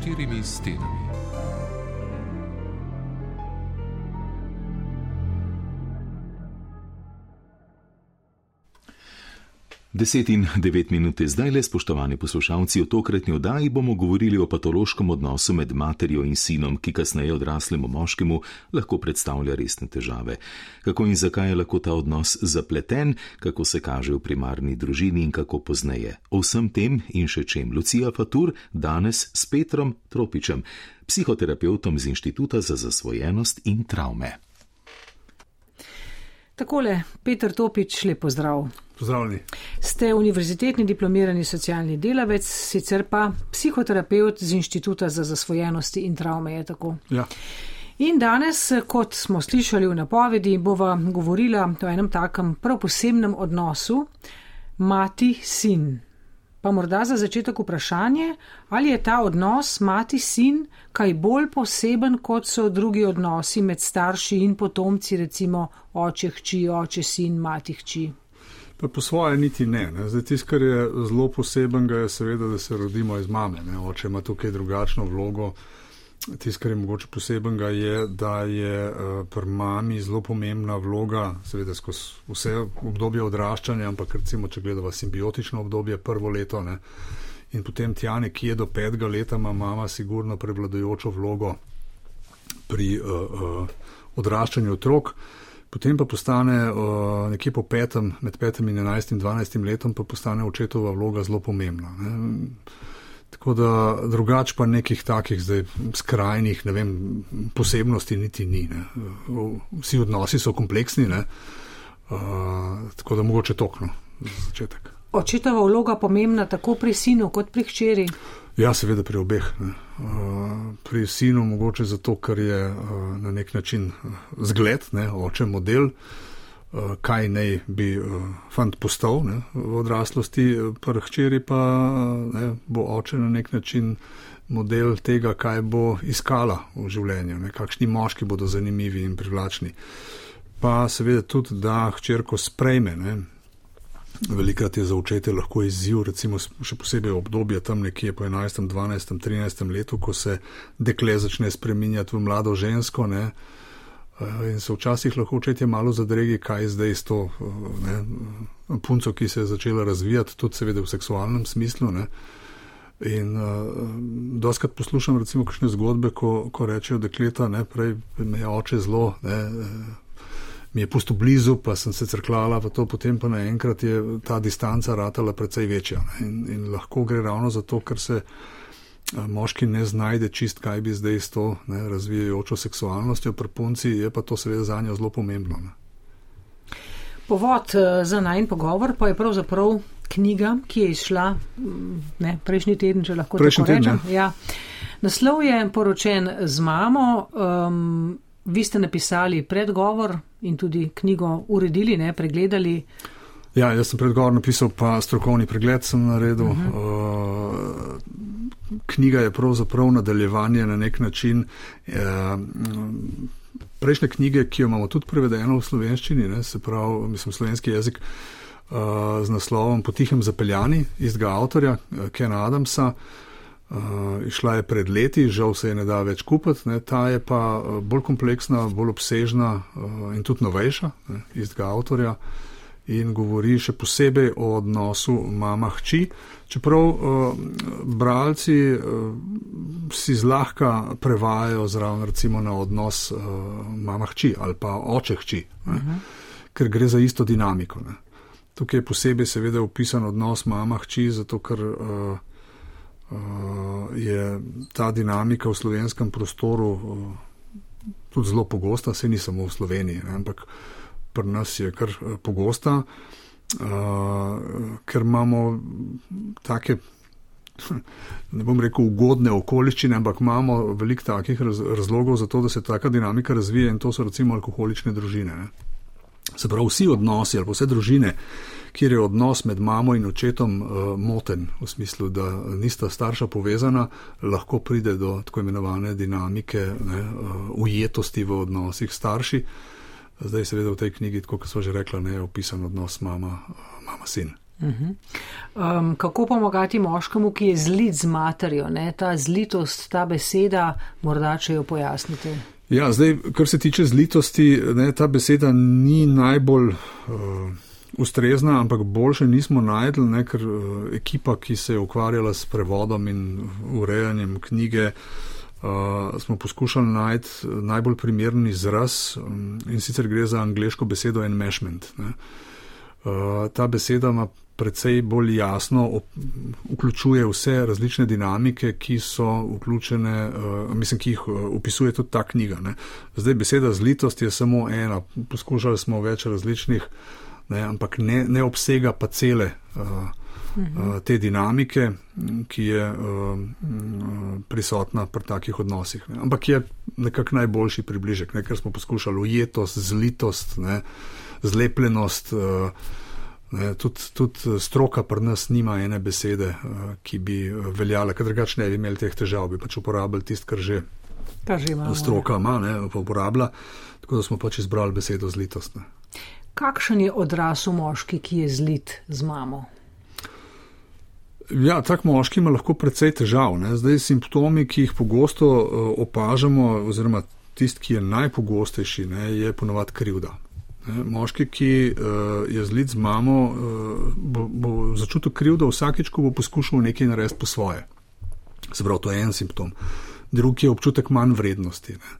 štirimi stenami. Deset in devet minut je zdaj le, spoštovani poslušalci, v tokratni oddaji bomo govorili o patološkem odnosu med materjo in sinom, ki kasneje odraslemu moškemu lahko predstavlja resne težave. Kako in zakaj je lahko ta odnos zapleten, kako se kaže v primarni družini in kako pozneje. O vsem tem in še čem Lucija Fatur danes s Petrom Tropičem, psihoterapeutom z Inštituta za zasvojenost in travme. Takole, Petr Topič, lepo zdrav. Pozdravljeni. Ste univerzitetni diplomirani socialni delavec, sicer pa psihoterapeut z Inštituta za zasvojenosti in travme, je tako? Ja. In danes, kot smo slišali v napovedi, bova govorila o enem takem prav posebnem odnosu mati-sin. Pa morda za začetek vprašanje, ali je ta odnos mati-sin kaj bolj poseben, kot so drugi odnosi med starši in potomci, recimo oče-hči, oče-sin, mati-hči. Pa po svoje niti ne. ne. Tisto, kar je zelo poseben, je seveda, da se rodimo iz mame. Ne. Oče ima tukaj drugačno vlogo. Tisto, kar je mogoče poseben, je, da je uh, pri mami zelo pomembna vloga, seveda skozi vse obdobje odraščanja, ampak recimo, če gledamo simbiotično obdobje, prvo leto ne. in potem tja nekje do petega leta ima mama sigurno prevladojočo vlogo pri uh, uh, odraščanju otrok. Potem pa postane uh, nekje po petem, med petim in enajstim, dvanajstim letom, pa postane očetova vloga zelo pomembna. Ne. Tako da drugač pa nekih takih zdaj skrajnih, ne vem, posebnosti niti ni. Ne. Vsi odnosi so kompleksni, ne. Uh, tako da mogoče tokno za začetek. Očetova vloga pomembna tako pri sinu kot pri hčeri? Ja, seveda pri obeh. Ne. Uh, pri sinu mogoče zato, ker je uh, na nek način zgled, ne, oče model, uh, kaj naj bi uh, fant postal ne, v odraslosti, pri hčeri pa ne, bo oče na nek način model tega, kaj bo iskala v življenju, ne, kakšni moški bodo zanimivi in privlačni. Pa seveda tudi, da hčerko sprejme. Ne, Velikrat je za očete lahko izziv, recimo še posebej obdobje tam nekje po 11., 12., 13. letu, ko se dekle začne spreminjati v mlado žensko. Ne, eh, in se včasih lahko očetje malo zadregi, kaj je zdaj s to eh, ne, punco, ki se je začela razvijati, tudi seveda v seksualnem smislu. Ne. In uh, doskrat poslušam recimo kakšne zgodbe, ko, ko rečejo dekleta, ne, prej me je oče zelo. Ne, mi je pusto blizu, pa sem se crklala, pa to potem pa naenkrat je ta distanca ratala precej večja. In, in lahko gre ravno zato, ker se moški ne znajde čist, kaj bi zdaj s to ne, razvijajočo seksualnostjo pri punci, je pa to seveda za njo zelo pomembno. Ne. Povod za najn pogovor pa je pravzaprav knjiga, ki je izšla ne, prejšnji teden, če lahko prejšnji tako teden, rečem. Ja. Naslov je poročen z mamo. Um, Vi ste napisali predgovor in tudi knjigo uredili, ne, pregledali. Ja, jaz sem predgovor napisal, pa strokovni pregled sem naredil. Uh -huh. uh, knjiga je pravzaprav nadaljevanje na nek način. Uh, prejšnje knjige, ki jo imamo tudi prevedeno v slovenščini, ne, se pravi, mislim, slovenski jezik uh, z naslovom Potihem zapeljani, istega avtorja, Kena Adamsa. Uh, Uh, išla je pred leti, žal se je ne da več kupiti, ne, ta je pa uh, bolj kompleksna, bolj obsežna uh, in tudi novejša, ne, istega avtorja in govori še posebej o odnosu mama-hči. Čeprav uh, bralci uh, si zlahka prevajajo zraven recimo na odnos uh, mama-hči ali pa oče-hči, uh -huh. ker gre za isto dinamiko. Ne. Tukaj je posebej seveda opisan odnos mama-hči, zato ker uh, uh, je ta dinamika v slovenskem prostoru uh, tudi zelo pogosta, se ni samo v Sloveniji, ne, ampak pri nas je kar uh, pogosta, uh, ker imamo take. Ne bom rekel ugodne okoliščine, ampak imamo veliko takih raz, razlogov za to, da se taka dinamika razvije in to so recimo alkoholične družine. Ne. Se pravi, vsi odnosi ali vse družine, kjer je odnos med mamo in očetom uh, moten, v smislu, da nista starša povezana, lahko pride do tako imenovane dinamike ne, uh, ujetosti v odnosih starši. Zdaj, seveda, v tej knjigi, kot so že rekla, ne, je opisan odnos mama-sin. Mama Uh -huh. um, kako pomagati moškemu, ki je zlit z materjo, ne? ta zlitost, ta beseda, morda če jo pojasnite? Ja, zdaj, kar se tiče zlitosti, ne, ta beseda ni najbolj uh, ustrezna, ampak boljše nismo najdli, ne, ker uh, ekipa, ki se je ukvarjala s prevodom in urejanjem knjige, uh, smo poskušali najti najbolj primern izraz um, in sicer gre za angliško besedo enmeshment. Ne. Uh, ta beseda ima precej bolj jasno op, vključuje vse različne dinamike, ki so vključene, uh, mislim, ki jih uh, opisuje tudi ta knjiga. Ne. Zdaj, beseda zlitost je samo ena, poskušali smo več različnih, ne, ampak ne, ne obsega pa cele. Uh, Te dinamike, ki je uh, prisotna pri takih odnosih. Ne. Ampak je nekako najboljši približek, ne, ker smo poskušali ujetost, zlitost, ne, zlepljenost. Uh, Tudi tud stroka pri nas nima ene besede, eh, ki bi eh, veljala, ker drugače ne bi imeli teh težav, bi pač uporabljali tisto, kar že, že imamo, stroka ima, ne, pa uporablja. Tako da smo pač izbrali besedo zlitost. Ne. Kakšen je odrasel moški, ki je zlit z mamo? Ja, tak moški ima lahko precej težav. Ne. Zdaj simptomi, ki jih pogosto uh, opažamo, oziroma tisti, ki je najpogostejši, ne, je ponovadi krivda. Moški, ki uh, je zlit z mamo, uh, bo, bo začutil krivdo vsakeč, ko bo poskušal nekaj narediti po svoje. Se pravi, to je en simptom. Drugi je občutek manj vrednosti. Ne.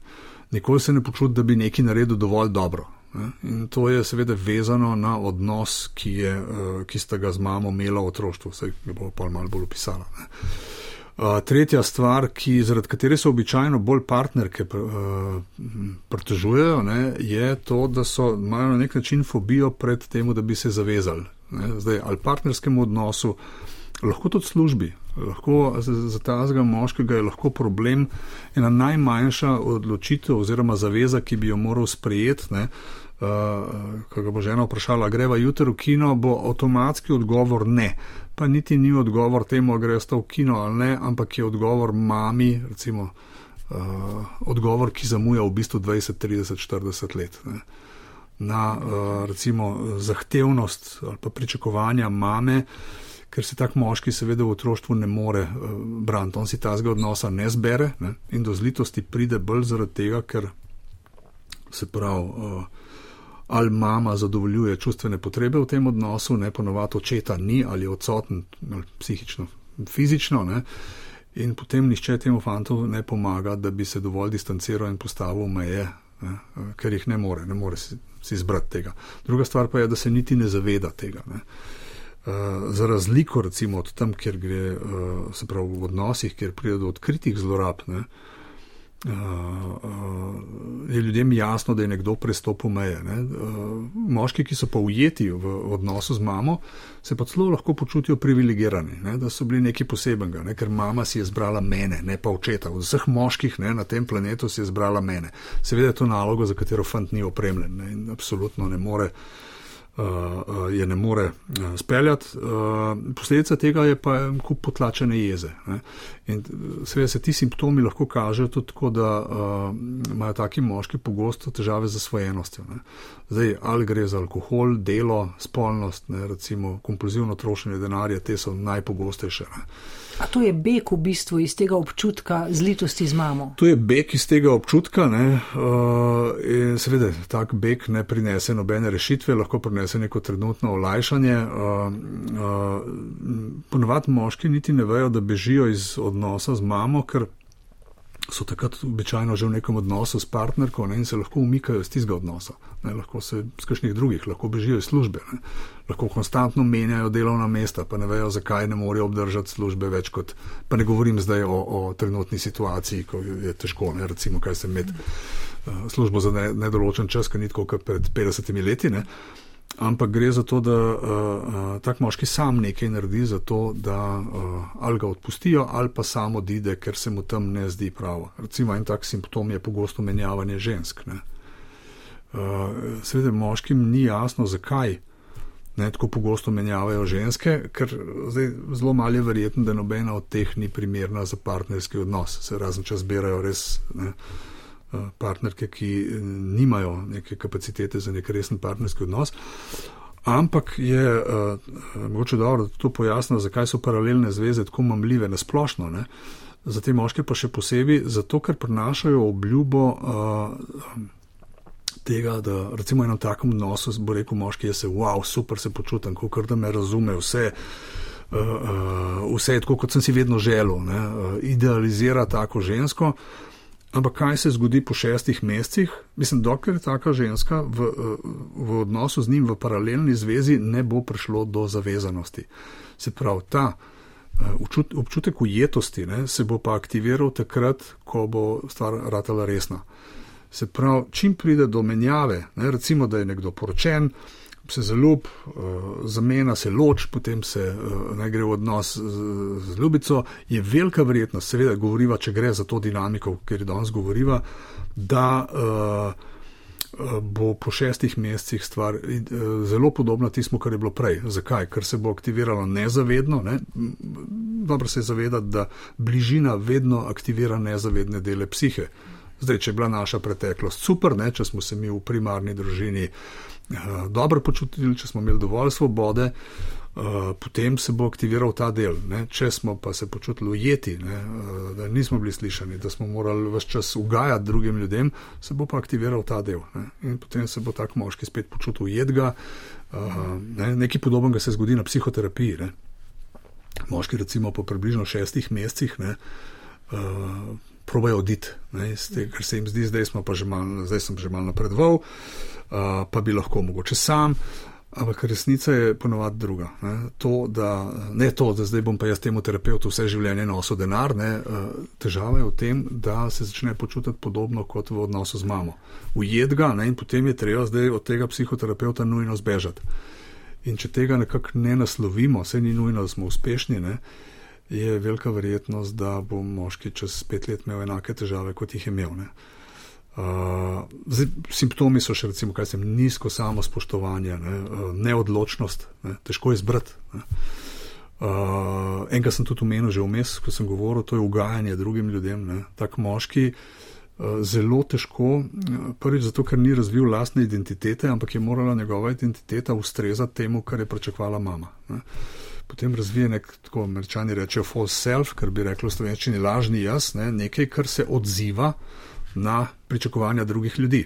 Nikoli se ne počuti, da bi nekaj naredil dovolj dobro. Ne. In to je seveda vezano na odnos, ki, je, uh, ki sta ga z mamo imela v otroštvu, se bo pa malo bolj opisala. Ne. Tretja stvar, ki, zaradi katere se običajno bolj partnerke uh, pritožujejo, je to, da so, imajo na nek način fobijo pred tem, da bi se zavezali. Ne? Zdaj, ali partnerskemu odnosu, lahko tudi službi, lahko za, za tazga moškega je lahko problem ena najmanjša odločitev oziroma zaveza, ki bi jo moral sprejeti. Uh, ko ga bo žena vprašala, greva jutri v kino, bo avtomatski odgovor ne pa niti ni odgovor temu, ali greš v kino ali ne, ampak je odgovor mami, recimo, uh, odgovor, ki zamuja v bistvu 20, 30, 40 let. Ne. Na uh, recimo zahtevnost ali pa pričakovanja mame, ker se tak moški seveda v otroštvu ne more uh, braniti, on si ta zgolj odnosa ne zbere ne, in do zlitosti pride bolj zaradi tega, ker se pravi. Uh, ali mama zadovoljuje čustvene potrebe v tem odnosu, ne ponovadi očeta ni ali je odsoten ali psihično, fizično. Ne? In potem nišče temu fantu ne pomaga, da bi se dovolj distanciral in postavil meje, ne? ker jih ne more, ne more si, si izbrati tega. Druga stvar pa je, da se niti ne zaveda tega. Ne? Uh, za razliko recimo od tam, kjer gre, uh, se pravi v odnosih, kjer pride do odkritih zlorab, ne? uh, uh, uh, je ljudem jasno, da je nekdo prestopil meje. Ne? Uh, moški, ki so pa ujeti v odnosu z mamo, se pa celo lahko počutijo privilegirani, ne? da so bili neki posebenega, ne? ker mama si je zbrala mene, ne pa očeta. Od vseh moških ne, na tem planetu si je zbrala mene. Seveda je to nalogo, za katero fant ni opremljen ne? in absolutno ne more. Uh, je ne more uh, speljati. Uh, posledica tega je pa kup potlačene jeze. Ne? In seveda se ti simptomi lahko kažejo tudi tako, da uh, imajo taki moški pogosto težave z zasvojenostjo. Ne? Zdaj, ali gre za alkohol, delo, spolnost, ne? recimo kompulzivno trošenje denarja, te so najpogostejše. Ne? A to je beg v bistvu iz tega občutka zlitosti z mamo? To je beg iz tega občutka, ne. Uh, seveda, tak beg ne prinese nobene rešitve, lahko prinese neko trenutno olajšanje. Uh, uh, Ponovadi moški niti ne vejo, da bežijo iz odnosa z mamo, ker so takrat običajno že v nekem odnosu s partnerko ne, in se lahko umikajo iz tistega odnosa. Ne, lahko se z kakšnih drugih, lahko bežijo iz službe, ne, lahko konstantno menjajo delovna mesta, pa ne vejo, zakaj ne morejo obdržati službe več kot. Pa ne govorim zdaj o, o trenutni situaciji, ko je težko, ne, recimo, kaj se med uh, službo za ne, nedoločen čas, ki ni tako kot pred 50 leti. Ne, ampak gre za to, da uh, uh, tak moški sam nekaj naredi za to, da uh, ali ga odpustijo, ali pa samo odide, ker se mu tam ne zdi pravo. Recimo en tak simptom je pogosto menjavanje žensk. Ne. seveda moškim ni jasno, zakaj ne, tako pogosto menjavajo ženske, ker zdaj zelo malo je verjetno, da nobena od teh ni primerna za partnerski odnos. Se razen če zbirajo res ne, partnerke, ki nimajo neke kapacitete za nek resen partnerski odnos. Ampak je uh, mogoče dobro, da to pojasni, zakaj so paralelne zveze tako mamljive na splošno. Ne? Za te moške pa še posebej, zato ker prinašajo obljubo uh, tega, da recimo v enem takem odnosu bo rekel moški, da se wow, super se počutim, kot da me razume vse. Uh, uh, vse je tako, kot sem si vedno želel, uh, idealizira tako žensko. Ampak kaj se zgodi po šestih mesecih? Mislim, dokler je taka ženska v, v odnosu z njim v paralelni zvezi, ne bo prišlo do zavezanosti. Se pravi, ta občutek ujetosti ne, se bo pa aktiviral takrat, ko bo stvar ratala resna. Se pravi, čim pride do menjave, ne, recimo, da je nekdo poročen, se zaljub, uh, zamena se loč, potem se uh, naj gre v odnos z, ljubico, je velika verjetnost, seveda, govoriva, če gre za to dinamiko, ker danes govoriva, da uh, bo po šestih mesecih stvar zelo podobna tistemu, kar je bilo prej. Zakaj? Ker se bo aktiviralo nezavedno. Ne? Dobro se je zavedati, da bližina vedno aktivira nezavedne dele psihe. Zdaj, če je bila naša preteklost super, ne, če smo se mi v primarni družini uh, dobro počutili, če smo imeli dovolj svobode, uh, potem se bo aktiviral ta del. Ne. Če smo pa se počutili ujeti, ne, uh, da nismo bili slišani, da smo morali vse čas ugajati drugim ljudem, se bo pa aktiviral ta del. Ne. In potem se bo tak moški spet počutil ujetga. Uh, ne. Nekaj podobnega se zgodi na psihoterapiji. Ne. Moški, recimo, po približno šestih mesecih. Ne, Uh, probajo oditi, ker se jim zdi, zdaj, mal, zdaj sem že malo napredoval, uh, pa bi lahko mogoče sam. Ampak resnica je ponovadi druga. Ne to, da, ne to, da zdaj bom pa jaz temu terapeutu vse življenje nosil denar. Ne, težava je v tem, da se začne počutiti podobno kot v odnosu z mamo. Ujet ga ne, in potem je treba zdaj od tega psihoterapeuta nujno zbežati. In če tega nekako ne naslovimo, vse ni nujno, da smo uspešni, ne, uh, je velika verjetnost, da bo moški čez pet let imel enake težave, kot jih je imel. Ne. Uh, zdaj, simptomi so še, recimo, kaj sem nizko samo spoštovanje, ne, uh, neodločnost, ne, težko je zbrati. Uh, Enega sem tudi omenil že vmes, ko sem govoril, to je ugajanje drugim ljudem. Ne. Tak moški uh, zelo težko, prvič zato, ker ni razvil lastne identitete, ampak je morala njegova identiteta ustrezati temu, kar je pričakovala mama. Ne potem razvije nek, tako američani rečejo, false self, kar bi reklo v slovenščini lažni jaz, ne, nekaj, kar se odziva na pričakovanja drugih ljudi.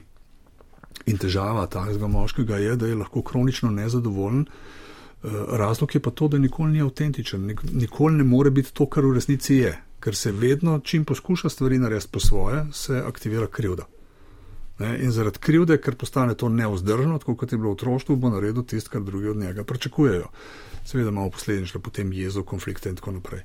In težava takega moškega je, da je lahko kronično nezadovoljen. Eh, razlog je pa to, da nikoli ni avtentičen, nikoli ne more biti to, kar v resnici je, ker se vedno, čim poskuša stvari narediti po svoje, se aktivira krivda. Ne, in zaradi krivde, ker postane to neozdržno, kot je bilo v otroštvu, bo naredil tisto, kar drugi od njega pričakujejo seveda imamo posledično potem jezo, konflikte in tako naprej.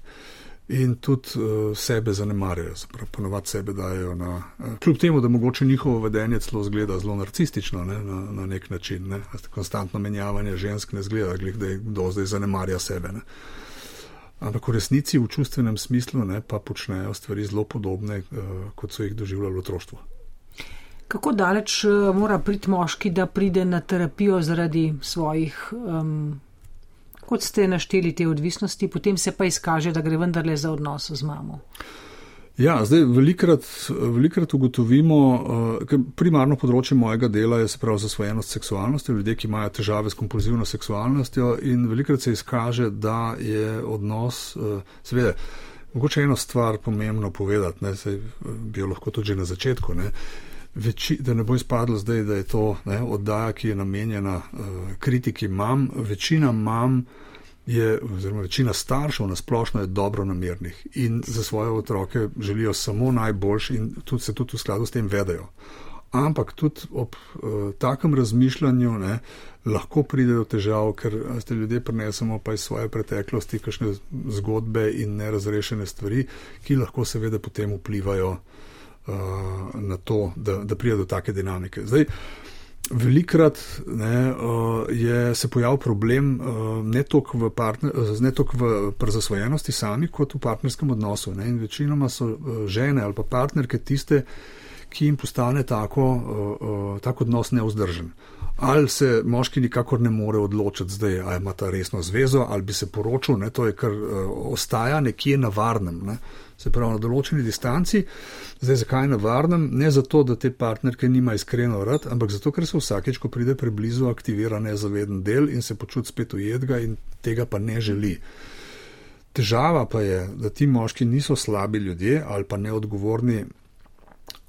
In tudi uh, sebe zanemarjajo, ponovadi sebe dajo na. Uh, kljub temu, da mogoče njihovo vedenje celo zgleda zelo narcistično ne, na, na nek način, ne, konstantno menjavanje žensk ne zgleda, glih, da je kdo zdaj zanemarja sebe. Ne. Ampak v resnici, v čustvenem smislu, ne, pa počnejo stvari zelo podobne, uh, kot so jih doživljali v otroštvu. Kako daleč mora priti moški, da pride na terapijo zaradi svojih um, kot ste našteli te odvisnosti, potem se pa izkaže, da gre vendarle za odnos z mamo. Ja, zdaj velikrat, velikrat ugotovimo, uh, primarno področje mojega dela je prav zasvojenost seksualnosti, ljudje, ki imajo težave s kompulzivno seksualnostjo in velikrat se izkaže, da je odnos, uh, seveda, mogoče eno stvar pomembno povedati, ne, sej, bi jo lahko tudi že na začetku. Ne, uh, veči, da ne bo izpadlo zdaj, da je to ne, oddaja, ki je namenjena uh, kritiki mam. Večina mam je, oziroma večina staršev na splošno je dobro namernih in za svoje otroke želijo samo najboljši in tudi se tudi v skladu s tem vedajo. Ampak tudi ob uh, takem razmišljanju ne, lahko pride do težav, ker ste ljudje prenesemo pa iz svoje preteklosti kakšne zgodbe in nerazrešene stvari, ki lahko seveda potem vplivajo uh, na to, da, da pride do take dinamike. Zdaj, velikrat ne, uh, je se pojavil problem uh, ne toliko v, partner, v prezasvojenosti sami, kot v partnerskem odnosu. Ne, in večinoma so uh, žene ali pa partnerke tiste, ki jim postane tako, uh, uh, tako odnos neuzdržen. Ali se moški nikakor ne more odločiti ali ima ta resno zvezo, ali bi se poročil, ne, to je kar uh, ostaja nekje na varnem. Ne. Se pravi, na določeni distanci. Zdaj, zakaj na varnem? Ne zato, da te partnerke nima iskreno rad, ampak zato, ker se vsakeč, ko pride preblizu, aktivira nezaveden del in se počuti spet ujedga in tega pa ne želi. Težava pa je, da ti moški niso slabi ljudje ali pa neodgovorni,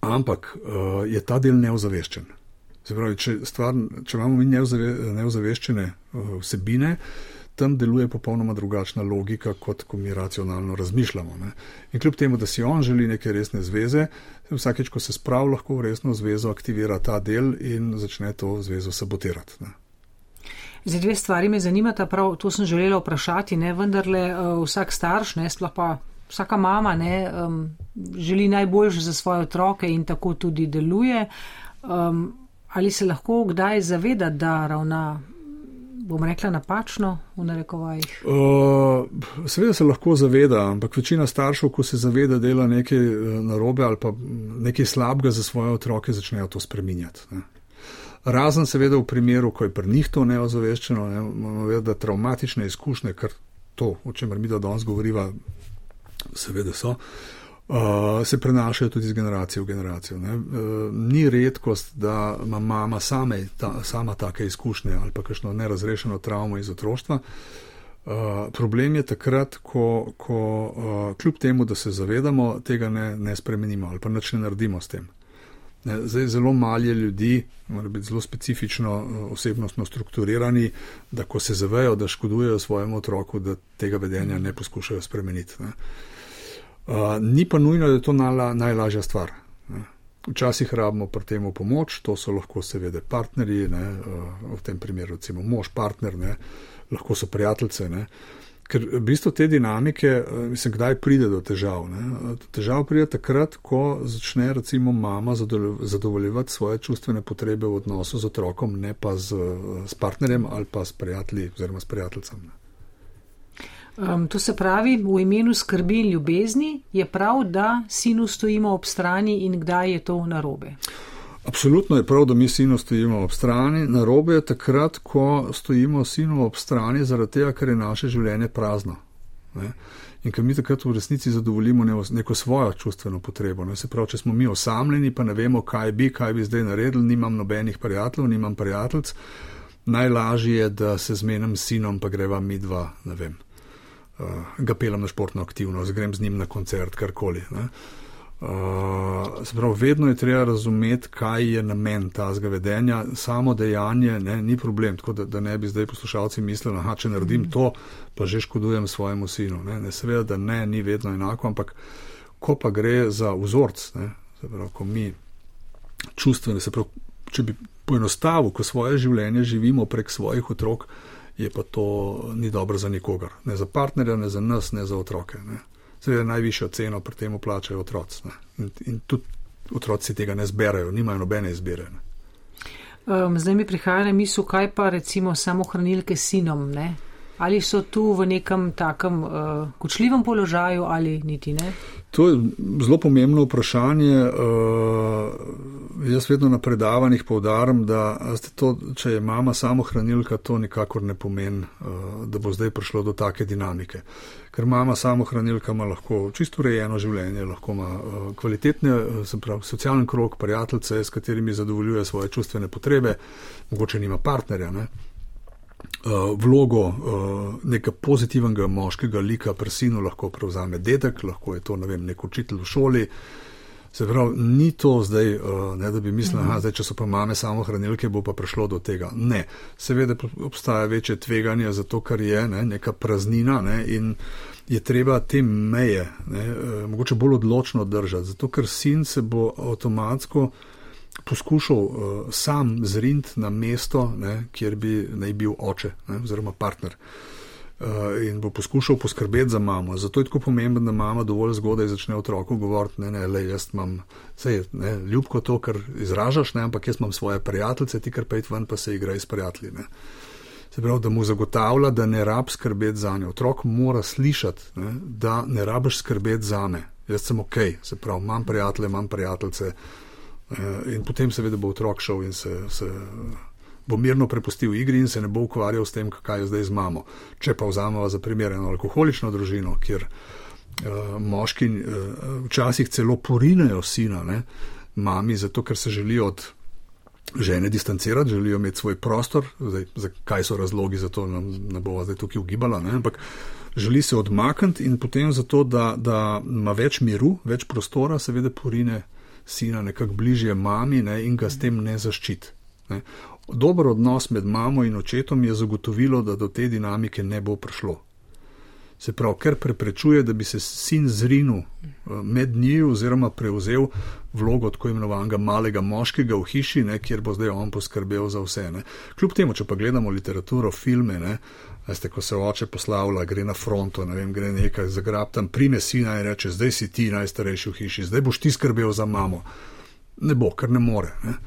ampak uh, je ta del neozaveščen. Pravi, če, stvar, če imamo mi neozave, neozaveščene uh, vsebine, tam deluje popolnoma drugačna logika, kot ko mi racionalno razmišljamo. Ne. In kljub temu, da si on želi neke resne zveze, vsakeč, ko se sprav lahko v resno zvezo, aktivira ta del in začne to zvezo sabotirati. Ne. Zdaj, dve stvari me zanimata, prav to sem želela vprašati, ne vendarle uh, vsak starš, ne sploh pa vsaka mama, ne um, želi najboljše za svoje otroke in tako tudi deluje. Um, ali se lahko kdaj zaveda, da ravna, bom rekla, napačno v narekovajih? Uh, seveda se lahko zaveda, ampak večina staršev, ko se zaveda, da dela nekaj narobe ali pa nekaj slabega za svoje otroke, začnejo to spreminjati. Ne. Razen seveda v primeru, ko je pri njih to neozaveščeno, ne, imamo da traumatične izkušnje, kar to, o čemer mi da danes govoriva, seveda so, uh, se prenašajo tudi iz generacije v generacijo. Uh, ni redkost, da ima mama same, ta, sama take izkušnje ali pa kakšno nerazrešeno travmo iz otroštva. Uh, problem je takrat, ko, ko uh, kljub temu, da se zavedamo, tega ne, ne spremenimo ali pa nič ne naredimo s tem. Zdaj, zelo malo je ljudi, mora biti zelo specifično osebnostno strukturirani, da ko se zavejo, da škodujejo svojemu otroku, da tega vedenja ne poskušajo spremeniti. Ne. Uh, ni pa nujno, da je to nala, najlažja stvar. Ne. Včasih rabimo pri tem pomoč, to so lahko seveda partnerji, ne, uh, v tem primeru recimo mož, partner, ne, lahko so prijateljce. Ne. Ker v bistvu te dinamike, eh, mislim, kdaj pride do težav. Ne? Težav pride takrat, ko začne recimo mama zadovoljevati svoje čustvene potrebe v odnosu z otrokom, ne pa z, z partnerjem ali pa s prijatelji oziroma s prijateljcem. Um, to se pravi, v imenu skrbi in ljubezni je prav, da sinu stojimo ob strani in kdaj je to narobe. Absolutno je prav, da mi sinu stojimo ob strani. Na robe je takrat, ko stojimo sinu ob strani, zaradi tega, ker je naše življenje prazno. Ne? In ker mi takrat v resnici zadovoljimo neko svojo čustveno potrebo. Ne? Se pravi, če smo mi osamljeni, pa ne vemo, kaj bi, kaj bi zdaj naredili, nimam nobenih prijateljev, nimam prijateljc, najlažje je, da se zmenim s sinom, pa greva mi dva, ne vem, ga pelem na športno aktivnost, grem z njim na koncert, karkoli. Ne? Uh, pravi, vedno je treba razumeti, kaj je namen tazga vedenja. Samo dejanje ne, ni problem, tako da, da ne bi zdaj poslušalci mislili, da če naredim to, pa že škodujem svojemu sinu. Ne, ne seveda, da ne, ni vedno enako, ampak ko pa gre za vzorc, ne, pravi, ko mi čustvene, se pravi, če bi poenostavil, ko svoje življenje živimo prek svojih otrok, je pa to ni dobro za nikogar. Ne za partnerja, ne za nas, ne za otroke. Ne seveda najvišjo ceno pri tem plačajo otroci. In, in tudi otroci tega ne zberajo, nimajo nobene izbire. Um, zdaj mi prihaja na misel, kaj pa recimo samo hranilke sinom, ne? Ali so tu v nekem takem uh, kočljivem položaju ali niti ne? To je zelo pomembno vprašanje. Uh, jaz vedno na predavanjih povdarim, da to, če je mama samo hranilka, to nikakor ne pomeni, uh, da bo zdaj prišlo do take dinamike. Ker mama samo hranilka ima lahko čisto urejeno življenje, lahko ima uh, kvalitetne, se pravi, socialni krok, prijateljce, s katerimi zadovoljuje svoje čustvene potrebe, mogoče nima partnerja. Ne? Uh, vlogo uh, nekega pozitivnega moškega lika pri sinu lahko prevzame dedek, lahko je to ne vem, nek učitelj v šoli. Se pravi, ni to zdaj, uh, ne, da bi mislili, da mhm. če so pa mame samo hranilke, bo pa prišlo do tega. Ne, seveda obstaja večje tveganje za to, kar je ne, neka praznina ne, in je treba te meje ne, mogoče bolj odločno držati, zato ker sin se bo avtomatsko poskušal uh, sam zrint na mesto, ne, kjer bi naj bil oče ne, oziroma partner. Uh, in bo poskušal poskrbeti za mamo. Zato je tako pomembno, da mama dovolj zgodaj začne otroku govoriti: ne, ne, le jaz imam, vse je ljubko to, kar izražaš, ne, ampak jaz imam svoje prijatelje, ti kar pejt ven, pa se igraj s prijatelji. Ne. Se pravi, da mu zagotavlja, da ne rab skrbeti za njo. Otrok mora slišati, ne, da ne rabiš skrbeti za me. Jaz sem ok, se pravi, imam prijatelje, imam prijateljice In potem seveda bo otrok šel in se, se bo mirno prepustil igri in se ne bo ukvarjal s tem, kaj je zdaj z mamo. Če pa vzamemo za primer eno alkoholično družino, kjer uh, moški uh, včasih celo porinejo sina, ne, mami, zato ker se želijo od žene distancirati, želijo imeti svoj prostor, zdaj, kaj so razlogi za to, nam ne bo zdaj tukaj ugibala, ne, ampak želi se odmakniti in potem zato, da, da ima več miru, več prostora, seveda porine sina nekako bližje mami ne, in ga s tem ne zaščiti. Ne. Dober odnos med mamo in očetom je zagotovilo, da do te dinamike ne bo prišlo. Se pravi, ker preprečuje, da bi se sin zrinil eh, med njimi oziroma prevzel vlogo tako imenovanega malega moškega v hiši, ne, kjer bo zdaj on poskrbel za vse. Ne. Kljub temu, če pa gledamo literaturo, filme, ne, veste, ko se oče poslavlja, gre na fronto, ne vem, gre nekaj, zagrab tam, prime sina in reče: Zdaj si ti najstarejši v hiši, zdaj boš ti skrbel za mamo. Ne bo, ker ne more. Ne.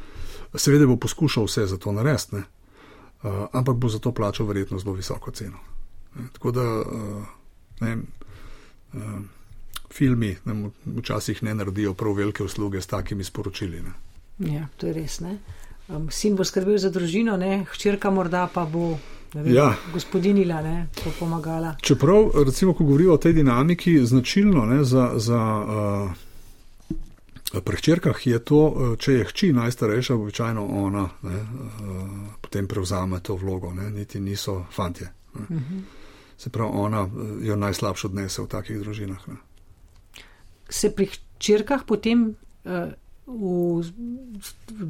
Seveda bo poskušal vse za to narediti, uh, ampak bo za to plačal verjetno zelo visoko ceno. Ne. Tako da. Uh, ne, uh, filmi nam včasih ne naredijo prav velike usluge s takimi sporočili. Ne. Ja, to je res. Um, sin bo skrbel za družino, ne? hčerka morda pa bo. Vem, ja. Gospodinila, ne, bo pomagala. Čeprav, recimo, ko govorimo o tej dinamiki, značilno ne, za, za uh, pri hčerkah je to, če je hči najstarejša, običajno ona ne, uh, potem prevzame to vlogo, ne, niti niso fantje. Uh -huh. Se pravi, ona eh, jo najslabše odnese v takih družinah. Ne. Se pri črkah potem uh, v,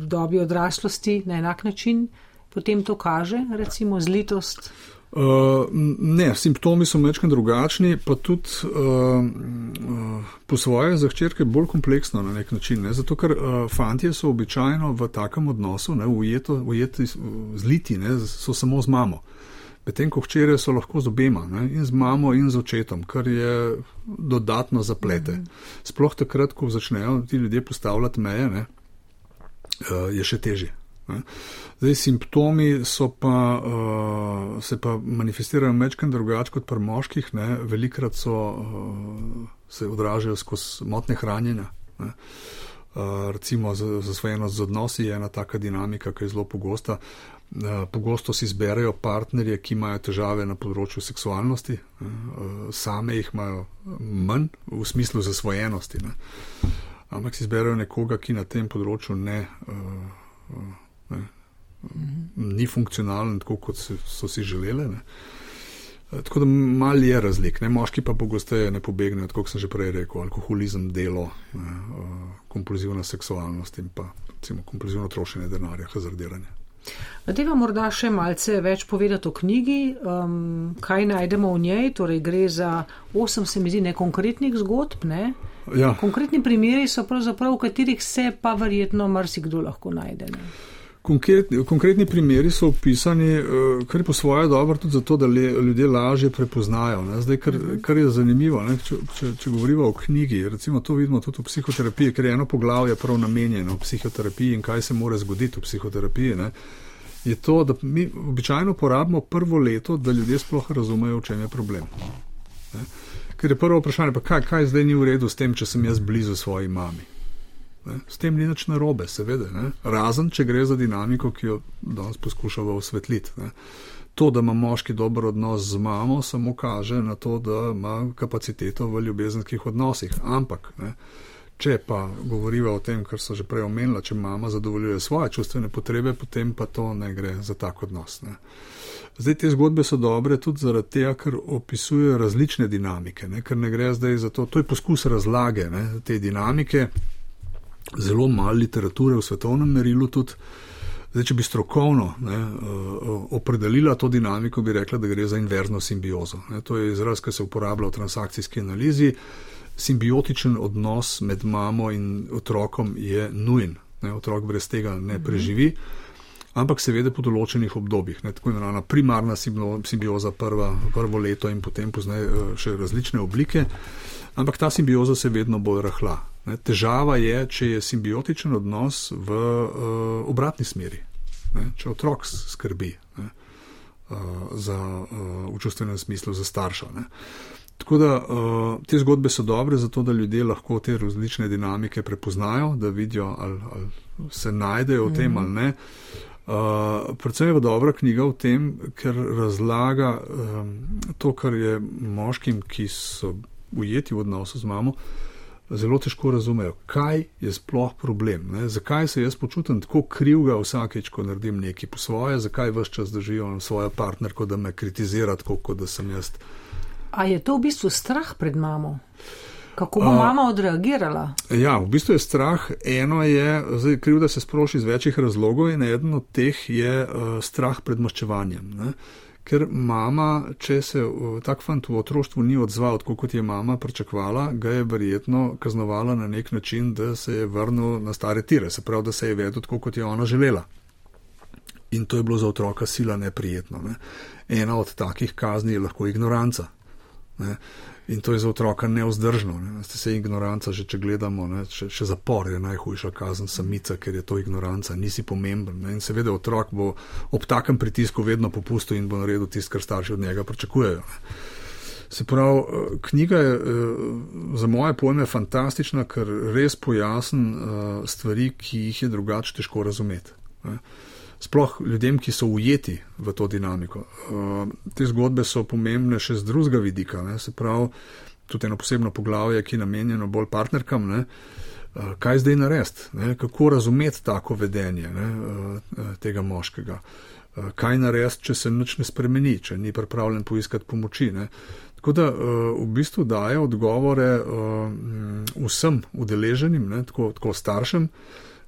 dobi odraslosti na enak način potem to kaže, recimo zlitost? Uh, ne, simptomi so mečkaj drugačni, pa tudi uh, uh, po svoje za hčerke bolj kompleksno na nek način. Ne? Zato, ker uh, fantje so običajno v takem odnosu, ne, ujeto, ujeti, zliti, ne, so samo z mamo. Uh, Medtem ko hčere so lahko z obema, ne, in z mamo in z očetom, kar je dodatno zaplete. Sploh takrat, ko začnejo ti ljudje postavljati meje, ne, eh, je še težje. Zdaj, simptomi pa, uh, se pa manifestirajo večkrat drugače kot pri moških, ne. velikrat so, uh, se odražajo skozi motne hranjenja. Ne. Uh, recimo, zasvojenost z odnosi je ena taka dinamika, ki je zelo pogosta. Uh, pogosto si izberejo partnerje, ki imajo težave na področju seksualnosti, eh, same jih imajo manj v smislu zasvojenosti. Ne. Ampak si izberejo nekoga, ki na tem področju ne, eh, ne, ni funkcionalen, tako kot so si želeli. Ne. Tako da mal je razlik. Ne. Moški pa pogosteje ne pobegnejo, kot sem že prej rekel, alkoholizem, delo, ne, kompulzivna seksualnost in pa recimo kompulzivno trošenje denarja, hazardiranje. Deva morda še malce več povedati o knjigi, um, kaj najdemo v njej. Torej, gre za osem, se mi zdi, nekonkretnih zgodb. Ne? Ja. Konkretni primeri so pravzaprav, v katerih se pa verjetno marsikdo lahko najde. Ne? Konkretni, konkretni primeri so opisani, uh, kar je po svoje dobro tudi zato, da le, ljudje lažje prepoznajo. Zdaj, kar, mhm. kar je zanimivo, če, če, če govorimo o knjigi, recimo to vidimo tudi v psihoterapiji, ker je eno poglavje prav namenjeno psihoterapiji in kaj se mora zgoditi v psihoterapiji. Ne? je to, da mi običajno porabimo prvo leto, da ljudje sploh razumejo, v čem je problem. Ne? Ker je prvo vprašanje, pa kaj, kaj zdaj ni v redu s tem, če sem jaz blizu svoji mami. Ne? S tem ni nič narobe, seveda, ne? razen če gre za dinamiko, ki jo danes poskušamo osvetliti. Ne? To, da ima moški dober odnos z mamo, samo kaže na to, da ima kapaciteto v ljubezenskih odnosih. Ampak, ne? Če pa govoriva o tem, kar so že prej omenila, če mama zadovoljuje svoje čustvene potrebe, potem pa to ne gre za tak odnos. Ne. Zdaj te zgodbe so dobre tudi zaradi tega, ker opisujejo različne dinamike, ne, ker ne gre zdaj za to, to je poskus razlage ne, te dinamike, zelo malo literature v svetovnem merilu tudi. Zdaj, če bi strokovno ne, opredelila to dinamiko, bi rekla, da gre za inverzno simbiozo. Ne. To je izraz, ki se uporablja v transakcijski analizi simbiotičen odnos med mamo in otrokom je nujen. Ne, otrok brez tega ne mhm. preživi, ampak seveda po določenih obdobjih. Ne, tako imenovana primarna simbioza, prva, prvo leto in potem poznajo eh, še različne oblike, ampak ta simbioza se vedno bolj rahla. Ne, težava je, če je simbiotičen odnos v uh, obratni smeri. Ne, če otrok skrbi ne, uh, za, uh, v čustvenem smislu za starša. Ne. Tako da uh, te zgodbe so dobre, zato da ljudje lahko te različne dinamike prepoznajo, da vidijo, ali, ali se najdejo v tem mm. ali ne. Uh, predvsem je dobra knjiga v tem, ker razlaga um, to, kar je moškim, ki so ujeti v odnosu z mamo, zelo težko razumejo, kaj je sploh problem. Ne? Zakaj se jaz počutim tako krivga vsakeč, ko naredim nekaj po svoje, zakaj vse čas držijo svojo partnerko, da me kritizira, tako kot da sem jaz. A je to v bistvu strah pred mamo? Kako bo uh, mama odreagirala? Ja, v bistvu je strah. Eno je, zdaj kriv, da se sproši iz večjih razlogov in eden od teh je uh, strah pred maščevanjem. Ne? Ker mama, če se uh, tak fant v otroštvu ni odzval, tako kot je mama pričakvala, ga je verjetno kaznovala na nek način, da se je vrnil na stare tire, se pravi, da se je vedel tako, kot je ona želela. In to je bilo za otroka sila neprijetno. Ne? Ena od takih kazni je lahko ignoranca. Ne? In to je za otroka neozdržno. Ne? Ste se ignoranca, že če gledamo, ne? še, še zapor je najhujša kazen samica, ker je to ignoranca, nisi pomemben. Ne? In seveda otrok bo ob takem pritisku vedno popustil in bo naredil tisto, kar starši od njega pričakujejo. Ne? Se pravi, eh, knjiga je eh, za moje pojme fantastična, ker res pojasni eh, stvari, ki jih je drugače težko razumeti. Ne? Sploh ljudem, ki so ujeti v to dinamiko. Uh, te zgodbe so pomembne še z drugega vidika, ne? se pravi, tudi eno posebno poglavje, ki je namenjeno bolj partnerkam. Ne? Uh, kaj zdaj narediti, kako razumeti tako vedenje ne, uh, tega moškega, kaj narediti, če se nič ne spremeni, če ni pripravljen poiskati pomoči. Ne. Tako da v bistvu daje odgovore vsem udeleženim, ne, tako, tako staršem,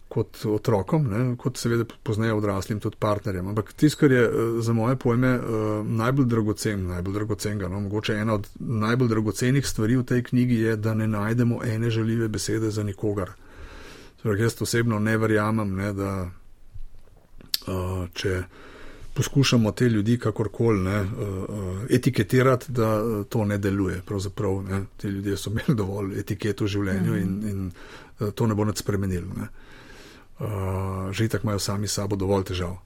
kot otrokom, ne, kot seveda poznajo odraslim, tudi partnerjem. Ampak tisto, kar je eh, za moje pojme eh, najbolj dragocen, najbolj dragocenega, no, mogoče ena od najbolj dragocenih stvari v tej knjigi je, da ne najdemo ene žaljive besede za nikogar. Torej, jaz osebno ne verjamem, ne, da uh, če poskušamo te ljudi kakorkoli ne, uh, etiketirati, da to ne deluje. Pravzaprav ne, ti ljudje so imeli dovolj etiketo v življenju mm. in, in to ne bo nad spremenilo. Ne. Uh, že tako imajo sami sabo dovolj težav.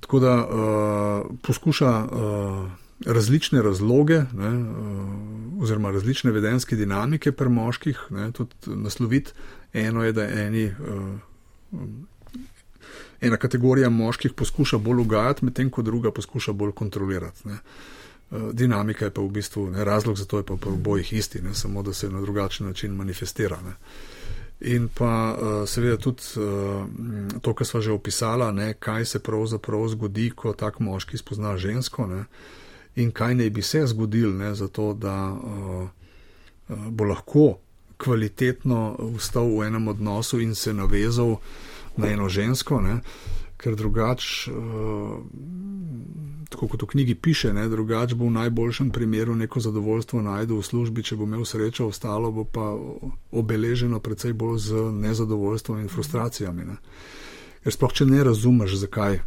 Tako da uh, poskuša uh, različne razloge, ne, uh, oziroma različne vedenske dinamike pri moških ne, tudi nasloviti. Eno je, da eni, uh, ena kategorija moških poskuša bolj ugajati, medtem ko druga poskuša bolj kontrolirati. Ne. Dinamika je pa v bistvu ne, razlog za to, je pa v obojih isti, ne, samo da se na drugačen način manifestira. Ne. In pa uh, seveda tudi uh, to, kar smo že opisali, kaj se pravzaprav zgodi, ko tak moški spozna žensko ne, in kaj naj bi se zgodil, ne, zato da uh, bo lahko kvalitetno vstal v enem odnosu in se navezal na eno žensko, ne, ker drugače. Uh, tako kot v knjigi piše, drugače bo v najboljšem primeru neko zadovoljstvo najdel v službi, če bo imel srečo, ostalo bo pa obeleženo predvsej bolj z nezadovoljstvom in frustracijami. Ne? Ker sploh, če ne razumeš, zakaj,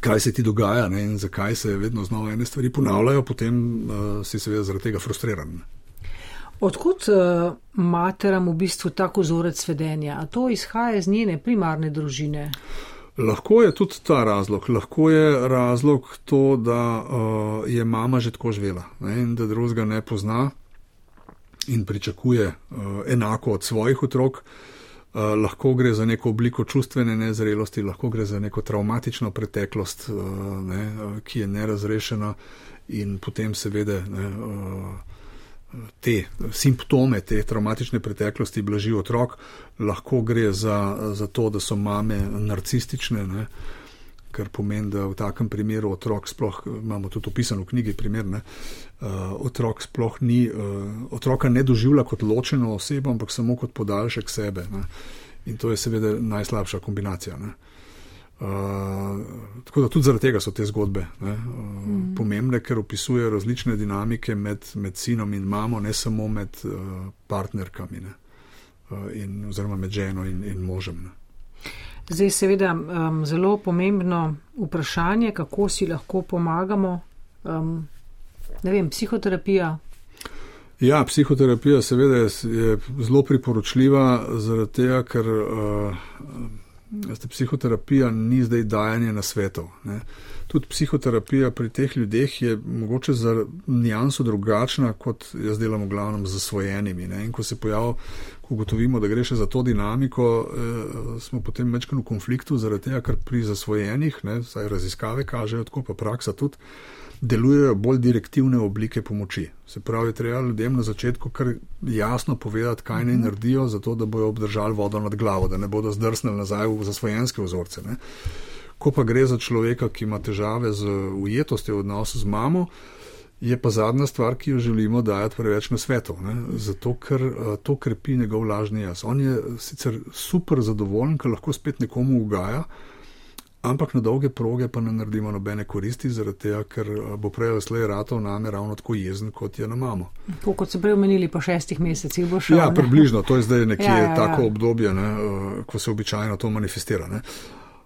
kaj se ti dogaja ne? in zakaj se vedno znova ene stvari ponavljajo, potem uh, si seveda zaradi tega frustriran. Odkud uh, materam v bistvu tako vzorec vedenja? A to izhaja iz njene primarne družine? Uh, Lahko je tudi ta razlog. Lahko je razlog to, da uh, je mama že tako živela ne, in da drugega ne pozna in pričakuje uh, enako od svojih otrok. Uh, lahko gre za neko obliko čustvene nezrelosti, lahko gre za neko traumatično preteklost, uh, ne, uh, ki je nerazrešena in potem seveda. Ne, uh, te simptome, te traumatične preteklosti blaži otrok, lahko gre za, za to, da so mame narcistične, ne? kar pomeni, da v takem primeru otrok sploh, imamo tudi opisan v knjigi primer, ne? Uh, otrok sploh ni, uh, otroka ne doživlja kot ločeno osebo, ampak samo kot podaljšek sebe. Ne? In to je seveda najslabša kombinacija. Ne? Uh, tako da tudi zaradi tega so te zgodbe ne, uh, mm. pomembne, ker opisujejo različne dinamike med, med sinom in mamo, ne samo med uh, partnerkami, ne, uh, in, oziroma med ženo in, in možem. Ne. Zdaj, seveda, um, zelo pomembno vprašanje, kako si lahko pomagamo. Um, ne vem, psihoterapija. Ja, psihoterapija seveda je, je zelo priporočljiva, zaradi tega, ker. Uh, Ste, psihoterapija ni zdaj dajanje na svetov. Ne. Tudi psihoterapija pri teh ljudeh je mogoče za nijanso drugačna, kot jaz delam v glavnem z zasvojenimi. Ne. In ko se pojavi, ko ugotovimo, da gre še za to dinamiko, eh, smo potem večkrat v konfliktu, zaradi tega, ker pri zasvojenih, ne, saj raziskave kažejo, tako pa praksa tudi delujejo bolj direktivne oblike pomoči. Se pravi, treba ljudem na začetku kar jasno povedati, kaj naj naredijo, zato da bojo obdržali vodo nad glavo, da ne bodo zdrsnili nazaj v zasvojenske vzorce. Ne. Ko pa gre za človeka, ki ima težave z ujetostjo v odnosu z mamo, je pa zadnja stvar, ki jo želimo dajati preveč na svetu, ne. zato ker uh, to krepi njegov lažni jaz. On je sicer super zadovoljen, ker lahko spet nekomu ugaja, ampak na dolge proge pa ne naredimo nobene koristi, zaradi tega, ker eh, bo prej ali slej ratov name ravno tako jezen, kot je na mamo. To, kot so prej omenili, po šestih mesecih bo šlo. Ja, približno, to je zdaj nekje ja, ja, ja. tako obdobje, ne, uh, ko se običajno to manifestira. Ne.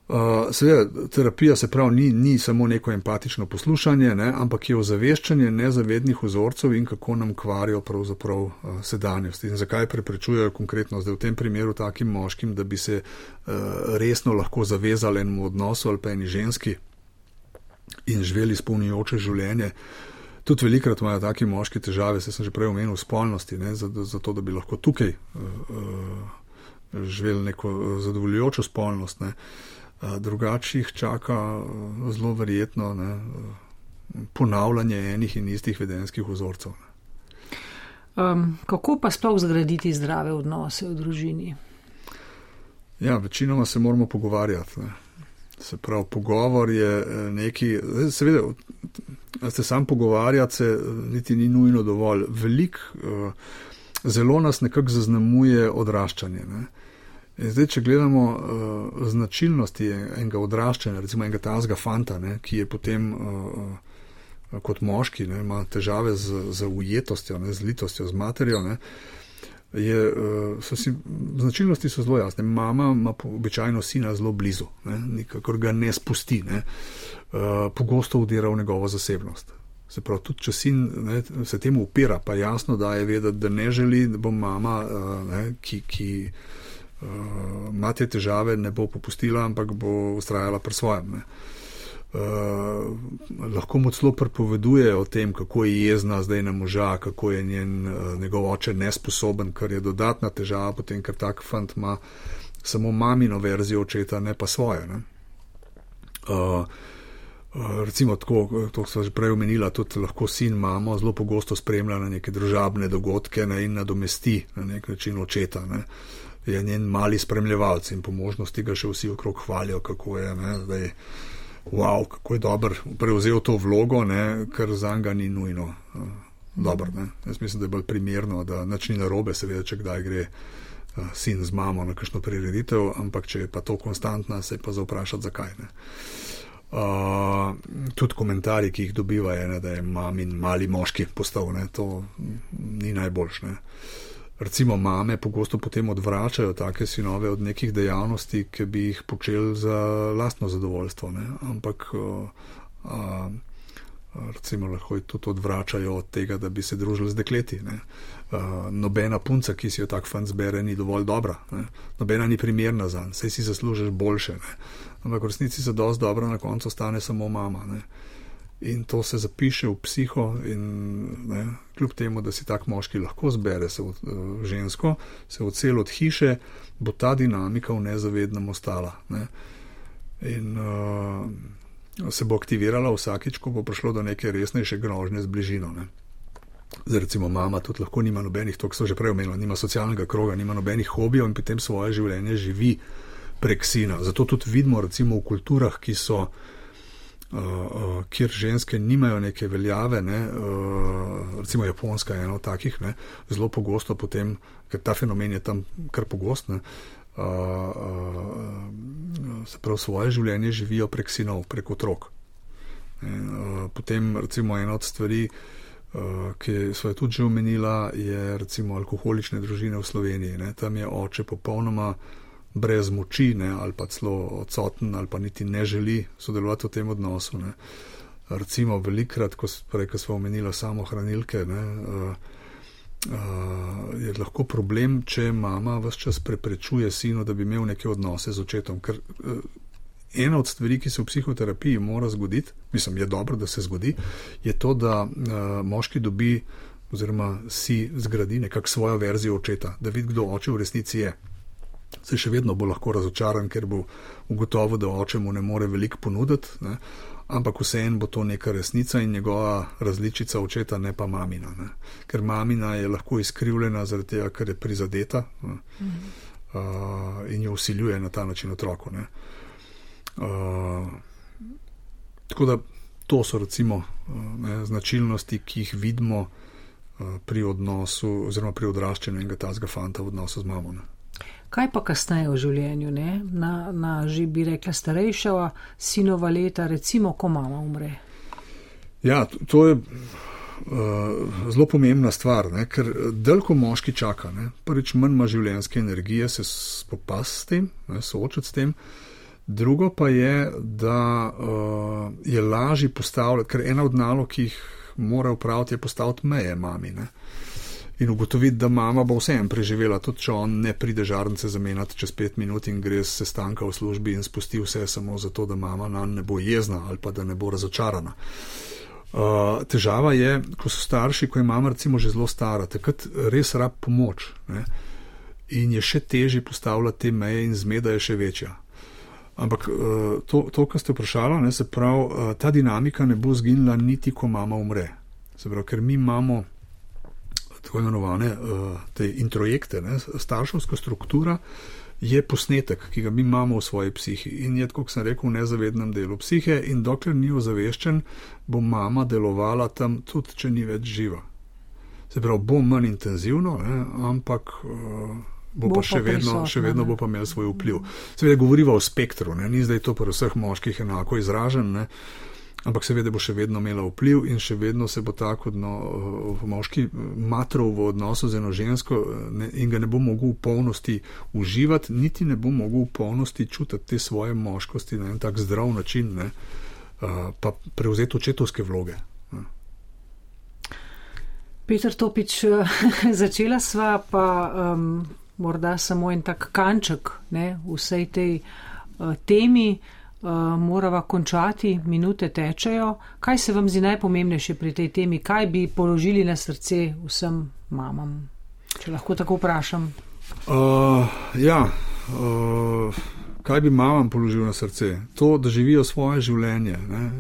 Uh, seveda, terapija se pravi, ni, ni samo neko empatično poslušanje, ne, ampak je ozaveščanje nezavednih vzorcev in kako nam kvarijo pravzaprav uh, sedanjost in zakaj preprečujejo konkretno zdaj v tem primeru takim moškim, da bi se uh, resno lahko zavezali enemu odnosu ali pa eni ženski in živeli spolnjujoče življenje. Tudi velikrat imajo taki moški težave, se sem že prej omenil, spolnosti, ne, zato, zato da bi lahko tukaj uh, uh, živeli neko zadovoljujočo spolnost. Ne. Drugače jih čaka zelo verjetno ne, ponavljanje enih in istih vedenskih vzorcev. Um, kako pa sploh zgraditi zdrave odnose v družini? Ja, večinoma se moramo pogovarjati. Ne. Se pravi, pogovor je neki, seveda, se sam pogovarjati se niti ni nujno dovolj. Velik, zelo nas nekako zaznamuje odraščanje. Ne. In zdaj, če gledamo uh, značilnosti enega odraščanja, recimo enega tazga fanta, ne, ki je potem uh, kot moški, ne, ima težave z, z ujetostjo, ne, z litostjo, z materijo, ne, je, uh, so si, značilnosti so zelo jasne. Mama ima običajno sina zelo blizu, ne, nikakor ga ne spusti, ne, uh, pogosto udira v njegovo zasebnost. Se pravi, tudi če sin ne, se temu upira, pa jasno da je vedeti, da ne želi, da bo mama, uh, ne, ki. ki ima te težave, ne bo popustila, ampak bo ustrajala pri svojem. Uh, lahko mu celo prepoveduje o tem, kako je jezna zdaj na moža, kako je njen, uh, njegov oče nesposoben, kar je dodatna težava, potem, ker tak fant ima samo mamino verzijo očeta, ne pa svoje. Ne? Uh, Recimo, tako, to so že prej omenila, tudi lahko sin mamo zelo pogosto spremlja na neke družabne dogodke ne, in nadomesti na nek način očeta. Ne. Uh, je njen mali spremljevalec in po možnosti ga še vsi okrog hvalijo, kako je, ne, zdaj, wow, kako je dober prevzel to vlogo, ne, ker za njega ni nujno uh, dobro. Ne. Jaz mislim, da je bolj primerno, da nič ni narobe, seveda, če kdaj gre uh, sin z mamo na kakšno prireditev, ampak če je pa to konstantna, se pa zaoprašati, zakaj. Ne. Uh, tudi komentarji, ki jih dobivajo, je, da je mamin mali moški postal, ne, to ni najboljše recimo mame pogosto potem odvračajo take sinove od nekih dejavnosti, ki bi jih počeli za lastno zadovoljstvo. Ne? Ampak a, recimo lahko jih tudi odvračajo od tega, da bi se družili z dekleti. A, nobena punca, ki si jo tak fan zbere, ni dovolj dobra. Ne? Nobena ni primerna za njo, sej si zaslužiš boljše. Ne? Ampak v resnici za dosti dobro na koncu ostane samo mama. Ne? In to se zapiše v psiho. In, ne, kljub temu, da si tak moški lahko zbere se v, uh, žensko, se odsel od hiše, bo ta dinamika v nezavednem ostala. Ne. In uh, se bo aktivirala vsakič, ko bo prišlo do neke resnejše grožnje z bližino. Ne. Zdaj, recimo, mama tudi lahko nima nobenih, to so že prej omenili, nima socialnega kroga, nima nobenih hobijev in potem svoje življenje živi prek sina. Zato tudi vidimo, recimo, v kulturah, ki so uh, kjer ženske nimajo neke veljave, ne, uh, recimo Japonska je ena od takih, ne, zelo pogosto potem, ker ta fenomen je tam kar pogost, ne, uh, uh, se prav svoje življenje živijo prek sinov, prek otrok. Ne, uh, potem recimo ena od stvari, Uh, ki so jo tudi omenila, je recimo alkoholične družine v Sloveniji. Ne. Tam je oče popolnoma uh, brez moči, ne, ali pa celo odsoten, ali pa niti ne želi sodelovati v tem odnosu. Ne. Recimo, velikrat, ko, prej, ko smo omenili samo hranilke, ne, uh, je lahko problem, če mama vse čas preprečuje sinu, da bi imel neke odnose z očetom. Ker uh, ena od stvari, ki se v psihoterapiji mora zgoditi, mislim, je dobro, da se zgodi, je to, da uh, moški dobi oziroma si zgradi nekako svojo verzijo očeta, da vidi, kdo oče v resnici je. Se še vedno bo lahko razočaran, ker bo ugotovil, da oče mu ne more veliko ponuditi, ne? ampak vseeno bo to neka resnica in njegova različica očeta, ne pa mamina. Ne? Ker mamina je lahko izkrivljena zaradi tega, ker je prizadeta mhm. uh, in jo usiljuje na ta način otroku. Uh, tako da to so recimo uh, ne, značilnosti, ki jih vidimo uh, pri odnosu oziroma pri odraščanju enega tazga fanta v odnosu z mamo. Kaj pa kasneje v življenju, ne? na, na že bi rekla starejša sinova leta, recimo, ko mama umre? Ja, to je uh, zelo pomembna stvar, ne? ker delko moški čaka. Ne? Prvič, manj ima življenjske energije se spopasti s tem, ne? soočati s tem. Drugo pa je, da uh, je lažje postavljati, ker ena od nalog, ki jih mora upraviti, je postaviti meje mami. Ne? In ugotoviti, da mama bo vseeno preživela, tudi če on ne pride žarnice zamenjati čez pet minut in gre se stanka v službi in spusti vse samo zato, da mama na ne bo jezna ali pa da ne bo razočarana. Uh, težava je, ko so starši, ko je mama recimo že zelo stara, takrat res rab pomoč ne? in je še težje postavljati te meje in zmeda je še večja. Ampak uh, to, to kar ste vprašali, se pravi, uh, ta dinamika ne bo zginila niti, ko mama umre. Se pravi, ker mi imamo tako imenovane uh, te introjekte, ne, starševska struktura je posnetek, ki ga mi imamo v svoji psihi in je, kot sem rekel, v nezavednem delu psihe in dokler ni ozaveščen, bo mama delovala tam, tudi če ni več živa. Se pravi, bo manj intenzivno, ne, ampak. Uh, Bo, bo pa še vedno, prisotno, še vedno bo pa imel svoj vpliv. Seveda, govorimo o spektru, ne? ni zdaj to pri vseh moških enako izražen, ne? Ampak seveda bo še vedno imela vpliv in še vedno se bo tako no, moški matrov v odnosu z eno žensko ne, in ga ne bo mogel v polnosti uživati, niti ne bo mogel v polnosti čutiti te svoje moškosti na en tak zdrav način, ne, pa prevzeti očetovske vloge. Peter Topič, začela sva pa um, morda samo en tak kanček ne, vsej tej uh, temi. Morava končati, minute tečejo. Kaj se vam zdi najpomembnejše pri tej temi? Kaj bi položili na srce vsem mamam, če lahko tako vprašam? Uh, ja, uh, kaj bi mamam položil na srce? To, da živijo svoje življenje, ne,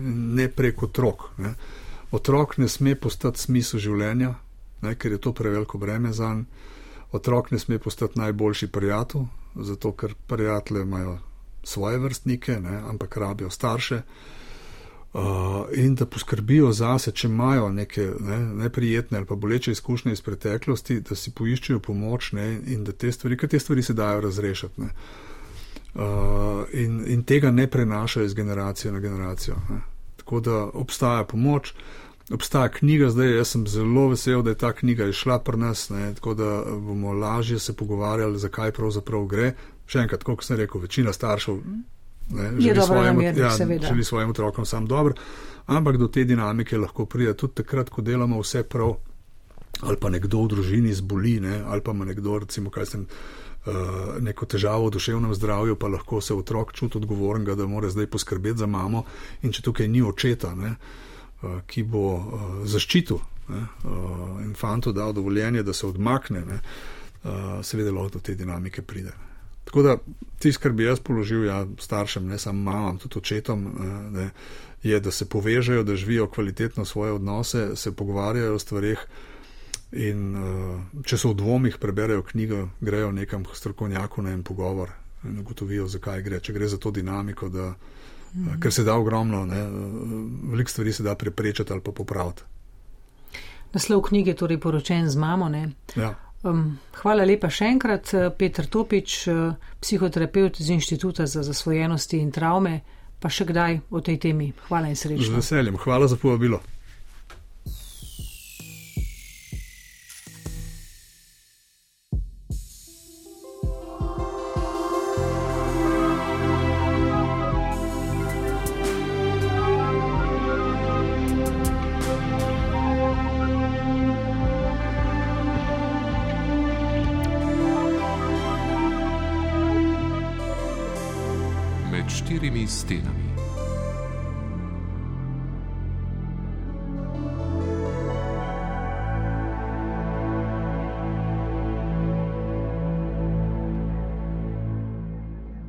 ne preko otrok. Ne. Otrok ne sme postati smisel življenja, ne, ker je to preveliko breme za njega. Otrok ne sme postati najboljši prijatelj, zato ker prijatelje imajo svoje vrstnike, ne, ampak rabijo starše. Uh, in da poskrbijo zase, če imajo neke ne, neprijetne ali pa boleče izkušnje iz preteklosti, da si poiščejo pomoč ne, in da te stvari, ker te stvari se dajo razrešiti. Uh, in, in tega ne prenašajo iz generacije na generacijo. Ne. Tako da obstaja pomoč, obstaja knjiga, zdaj jaz sem zelo vesel, da je ta knjiga išla pri nas, ne, tako da bomo lažje se pogovarjali, zakaj pravzaprav gre še enkrat, kot sem rekel, večina staršev ne, želi, svojim, ja, želi svojim otrokom sam dobro, ampak do te dinamike lahko pride tudi takrat, ko delamo vse prav, ali pa nekdo v družini zboli, ne, ali pa ima nekdo, recimo, kaj sem. Uh, neko težavo v duševnem zdravju, pa lahko se otrok čuti odgovornega, da mora zdaj poskrbeti za mamo, in če tukaj ni očeta, ne, uh, ki bo uh, zaščitil ne, in fantu dal dovoljenje, da se odmakne, ne, seveda lahko do te dinamike pride. Ne. Tako da tisto, kar bi jaz položil ja, staršem, ne samo mamam, tudi očetom, eh, ne, je, da se povežejo, da živijo kvalitetno svoje odnose, se pogovarjajo o stvarih. In uh, če so v dvomih, preberejo knjigo, grejo nekam strokovnjaku na en pogovor in ugotovijo, zakaj gre. Če gre za to dinamiko, da, mm -hmm. ker se da ogromno, veliko stvari se da preprečiti ali pa popraviti. Naslov knjige je torej poročen z mamo. Ja. Um, hvala lepa še enkrat, eh, Petr Topič, eh, psihoterapeut z Inštituta za zasvojenosti in travme, pa še kdaj o tej temi. Hvala in srečno. Z veseljem, hvala za povabilo.